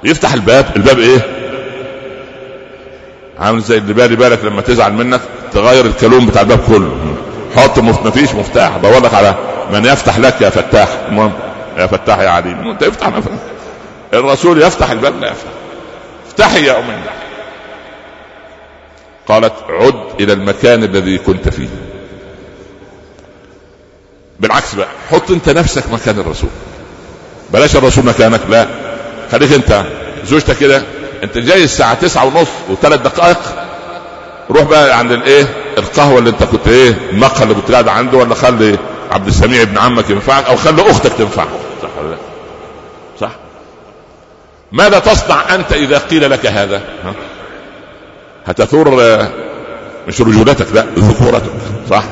يفتح الباب. الباب إيه؟ عامل زي اللي بالي بالك لما تزعل منك تغير الكالون بتاع الباب كله. حط ما فيش مفتاح. دور لك على من يفتح لك يا فتاح. المهم يا فتاح يا عليم. انت افتح ما الرسول يفتح الباب لا يفتح. افتحي يا امي قالت عد إلى المكان الذي كنت فيه. بالعكس بقى حط أنت نفسك مكان الرسول. بلاش الرسول مكانك لا. خليك انت زوجتك كده انت جاي الساعة تسعة ونص وثلاث دقائق روح بقى عند الايه القهوة اللي انت كنت إيه المقهى اللي كنت قاعد عنده ولا خلي عبد السميع ابن عمك ينفعك أو خلي أختك تنفعك. صح ولا لا؟ صح؟ ماذا تصنع أنت إذا قيل لك هذا؟ ها؟ هتثور مش رجولتك لا ذكورتك صح؟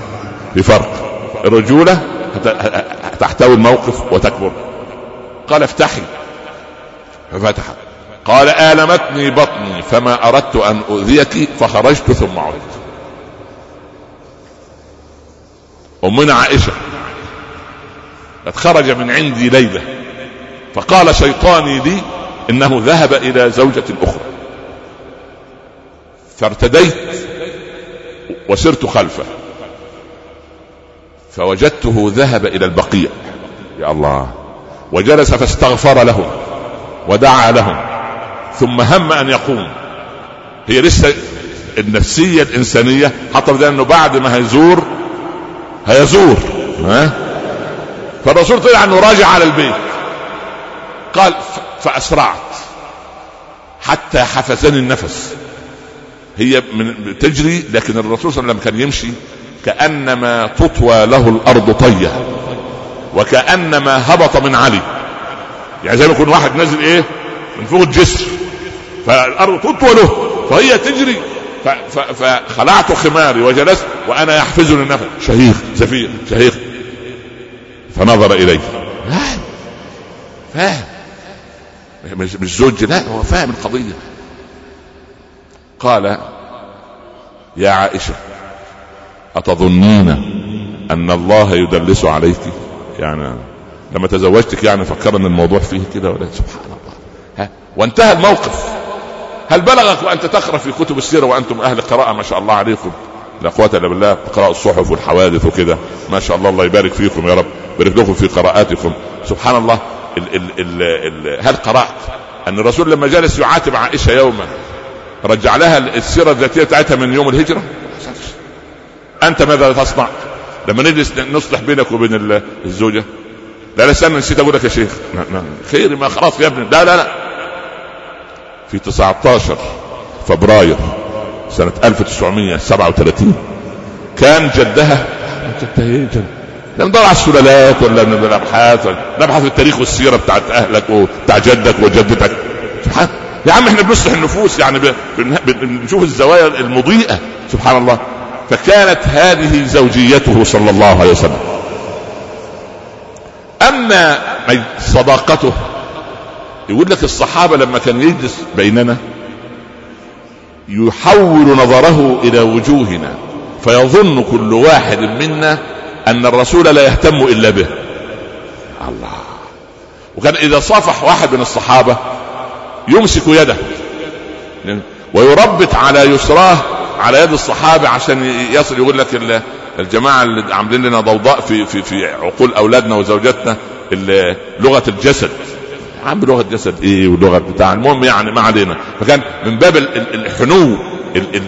في فرق. الرجولة تحتوي الموقف وتكبر. قال افتحي. ففتحت قال آلمتني بطني فما أردت أن أؤذيك فخرجت ثم عدت. أمنا عائشة قد خرج من عندي ليلة فقال شيطاني لي إنه ذهب إلى زوجة أخرى. فارتديت وسرت خلفه فوجدته ذهب إلى البقيع. يا الله وجلس فاستغفر لهم ودعا لهم. ثم هم أن يقوم. هي لسه النفسية الإنسانية حتى بدأ انه بعد ما هيزور هيزور ها؟ فالرسول طلع أنه راجع على البيت. قال فأسرعت. حتى حفزني النفس. هي من تجري لكن الرسول صلى الله عليه وسلم كان يمشي. كأنما تطوى له الأرض طية. وكأنما هبط من علي. يعني زي ما يكون واحد نازل إيه؟ من فوق الجسر. فالأرض تطوى له. فهي تجري. فخلعت خماري وجلست وأنا يحفزني النفس. شهيق زفير شهيق. فنظر إلي. فاهم. فاهم. مش زوج لا هو فاهم القضية. قال يا عائشة أتظنين أن الله يدلس عليك؟ يعني لما تزوجتك يعني فكر إن الموضوع فيه كده ولا سبحان الله. ها؟ وانتهى الموقف. هل بلغك وانت تقرا في كتب السيرة وأنتم أهل قراءة؟ ما شاء الله عليكم. لا قوة الا بالله تقرأوا الصحف والحوادث وكده. ما شاء الله الله يبارك فيكم يا رب. يبارك لكم في قراءاتكم. سبحان الله ال ال ال ال هل قرأت أن الرسول لما جلس يعاتب عائشة يوما رجع لها السيرة الذاتية بتاعتها من يوم الهجرة؟ أنت ماذا تصنع؟ لما نجلس نصلح بينك وبين الزوجة؟ لا لا استنى نسيت أقول لك يا شيخ. خير ما خلاص يا ابني. لا لا لا. في 19 فبراير سنة 1937 كان جدها جدها جد لا ندور على السلالات ولا الأبحاث ولا نبحث في التاريخ والسيرة بتاعت أهلك وبتاع جدك وجدتك. سبحان يا عم إحنا بنصلح النفوس يعني بنشوف الزوايا المضيئة. سبحان الله. فكانت هذه زوجيته صلى الله عليه وسلم. أما صداقته. يقول لك الصحابة لما كان يجلس بيننا يحول نظره إلى وجوهنا فيظن كل واحد منا أن الرسول لا يهتم إلا به. الله. وكان إذا صافح واحد من الصحابة يمسك يده ويربط على يسراه على يد الصحابة عشان يصل يقول لك الجماعة اللي عاملين لنا ضوضاء في في في عقول أولادنا وزوجاتنا لغة الجسد. عم بلغه جسد إيه ولغة بتاع؟ المهم يعني ما علينا. فكان من باب الحنو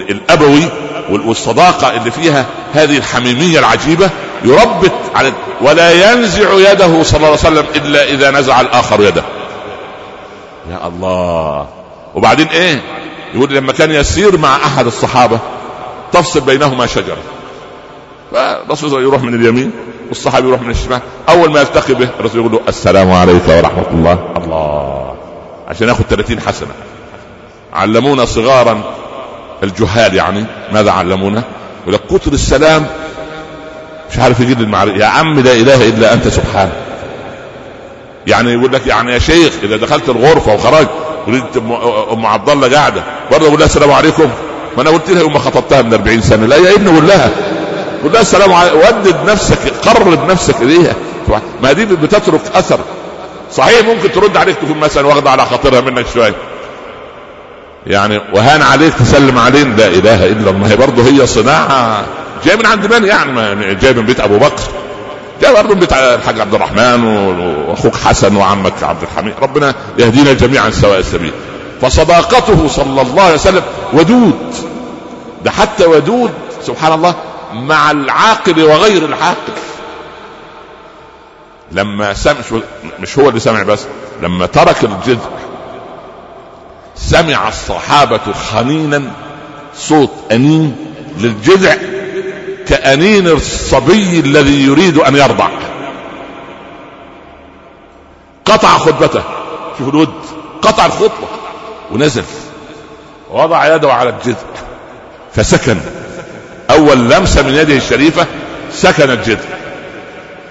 الأبوي والصداقة اللي فيها هذه الحميمية العجيبة يربط على ولا ينزع يده صلى الله عليه وسلم إلا إذا نزع الآخر يده. يا الله. وبعدين إيه؟ يقول لما كان يسير مع أحد الصحابة تفصل بينهما شجرة. فالرسول يروح من اليمين والصحابي يروح من الشمال. أول ما يلتقي به الرسول يقول له السلام عليك ورحمة الله. الله. عشان ياخذ 30 حسنة. علمونا صغارا الجهال يعني. ماذا علمونا؟ يقول لك كتر السلام. مش عارف يجيب المعرفة. يا عم لا إله إلا أنت سبحانك يعني يقول لك يعني يا شيخ إذا دخلت الغرفة وخرجت ولقيت ام عبد الله قاعدة. برضه أقول لها السلام عليكم. ما أنا قلت لها يوم ما خطبتها من 40 سنة. لا يا ابني قول لها. قول لها السلام عليكم ودد نفسك قرب نفسك إليها. ما دي بتترك أثر. صحيح ممكن ترد عليك تكون مثلا واخدة على خاطرها منك شوية. يعني وهان عليك تسلم علينا لا إله إلا الله. برضه هي صناعة. جاي من عند من؟ يعني جاي من بيت أبو بكر. جاي برضه بيت الحاج عبد الرحمن وأخوك حسن وعمك عبد الحميد. ربنا يهدينا جميعا سواء السبيل. فصداقته صلى الله عليه وسلم ودود. ده حتى ودود. سبحان الله. مع العاقل وغير العاقل لما سمع مش هو اللي سمع بس لما ترك الجذع سمع الصحابة خنينا صوت أنين للجذع كأنين الصبي الذي يريد أن يرضع. قطع خطبته. شوف الود. قطع الخطبة ونزل. وضع يده على الجذع. فسكن. أول لمسة من يده الشريفة سكن الجذع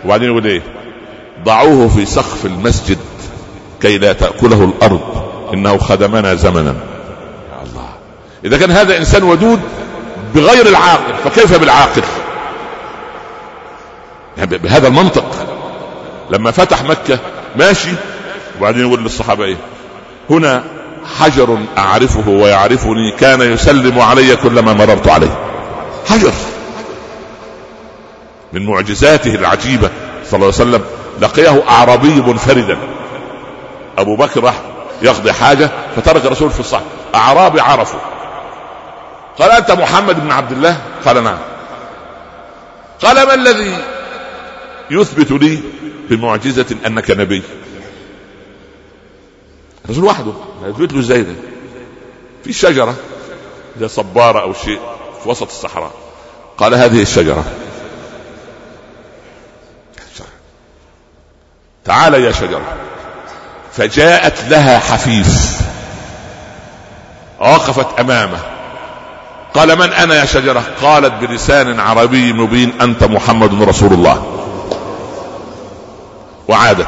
وبعدين يقول إيه؟ ضعوه في سقف المسجد كي لا تأكله الأرض. إنه خدمنا زمنا. يا الله. إذا كان هذا إنسان ودود بغير العاقل فكيف بالعاقل؟ يعني بهذا المنطق. لما فتح مكة ماشي. وبعدين يقول للصحابة إيه؟ هنا حجر أعرفه ويعرفني كان يسلم علي كلما مررت عليه. حجر من معجزاته العجيبة صلى الله عليه وسلم لقيه أعرابي منفردا. أبو بكر راح يقضي حاجة فترك الرسول في الصحن أعرابي عرفه. قال أنت محمد بن عبد الله؟ قال نعم. قال ما الذي يثبت لي بمعجزة أنك نبي؟ الرسول وحده. يثبت له إزاي ده؟ في شجرة زي صبارة أو شيء. في وسط الصحراء. قال هذه الشجرة. تعال يا شجرة. فجاءت لها حفيف. وقفت أمامه. قال من أنا يا شجرة؟ قالت بلسان عربي مبين أنت محمد رسول الله. وعادت.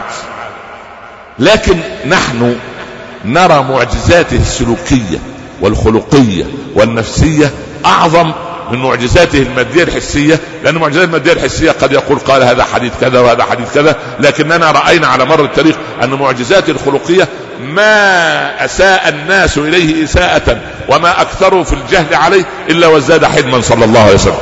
لكن نحن نرى معجزاته السلوكية والخلقية والنفسية أعظم من معجزاته المادية الحسية لأن المعجزات المادية الحسية قد يقول قال هذا حديث كذا وهذا حديث كذا لكننا رأينا على مر التاريخ أن معجزاته الخلقية ما أساء الناس إليه إساءة وما اكثروا في الجهل عليه إلا وازداد حلما صلى الله عليه وسلم.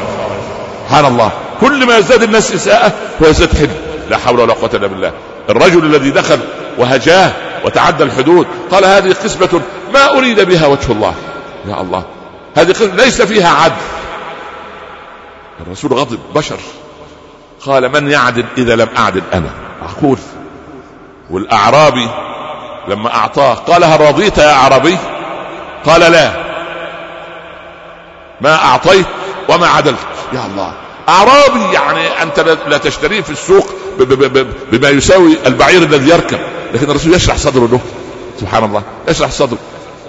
سبحان الله. كل ما يزداد الناس إساءة هو يزداد حلم. لا حول ولا قوة إلا بالله. الرجل الذي دخل وهجاه وتعدى الحدود قال هذه قسمة ما أريد بها وجه الله. يا الله. هذه ليس فيها عدل. الرسول غضب بشر. قال من يعدل إذا لم أعدل أنا؟ معقول. والأعرابي لما أعطاه قال هل رضيت يا أعرابي؟ قال لا. ما أعطيت وما عدلت. يا الله. أعرابي يعني أنت لا تشتريه في السوق بما يساوي البعير الذي يركب. لكن الرسول يشرح صدره له. سبحان الله. يشرح صدره.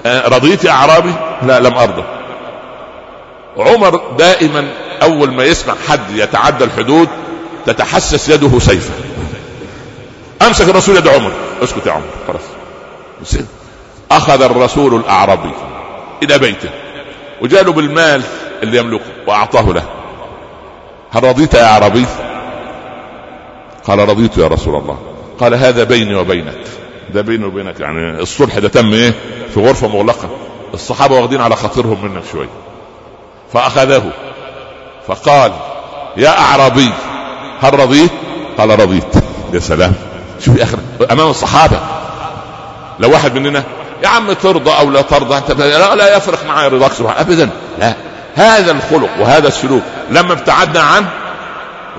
آه، رضيت يا أعرابي؟ لا لم ارضى عمر دائما أول ما يسمع حد يتعدى الحدود تتحسس يده سيفا. أمسك الرسول يد عمر. اسكت يا عمر. خلاص. أخذ الرسول الاعرابي إلى بيته. وجاله بالمال اللي يملكه وأعطاه له. هل رضيت يا اعرابي قال رضيت يا رسول الله. قال هذا بيني وبينك. ده بيني وبينك يعني الصلح ده تم إيه؟ في غرفة مغلقة. الصحابة واخدين على خاطرهم منك شوية. فأخذه. فقال يا أعرابي هل رضيت؟ قال رضيت. يا سلام. شوف يا أخي أمام الصحابة. لو واحد مننا يا عم ترضى أو لا ترضى أنت لا, لا يفرق معي رضاك سبحانه ابدا. لا. هذا الخلق وهذا السلوك لما ابتعدنا عنه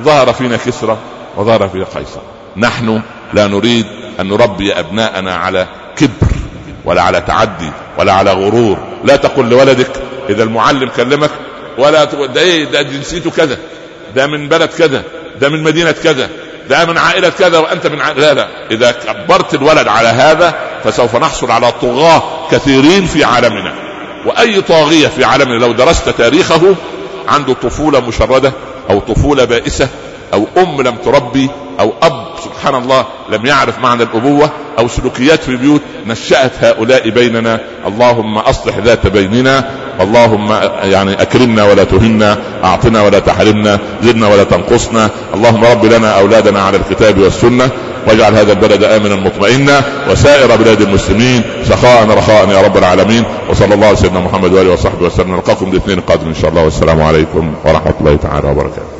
ظهر فينا كسرى وظهر فينا قيصر. نحن لا نريد أن نربي أبناءنا على كبر ولا على تعدي ولا على غرور. لا تقل لولدك إذا المعلم كلمك ولا ده إيه؟ ده جنسيته كذا ده من بلد كذا ده من مدينة كذا ده من عائلة كذا وأنت من عائلة لا لا. إذا كبرت الولد على هذا فسوف نحصل على طغاة كثيرين في عالمنا. وأي طاغية في عالمنا لو درست تاريخه عنده طفولة مشردة أو طفولة بائسة أو أم لم تربي أو أب سبحان الله لم يعرف معنى الأبوة أو سلوكيات في البيوت نشأت هؤلاء بيننا اللهم أصلح ذات بيننا اللهم يعني أكرمنا ولا تهنا أعطنا ولا تحرمنا زدنا ولا تنقصنا اللهم رب لنا أولادنا على الكتاب والسنة واجعل هذا البلد آمنا مطمئنا وسائر بلاد المسلمين سخاء رخاء يا رب العالمين وصلى الله على سيدنا محمد وآله وصحبه وسلم نلقاكم الاثنين القادم إن شاء الله والسلام عليكم ورحمة الله تعالى وبركاته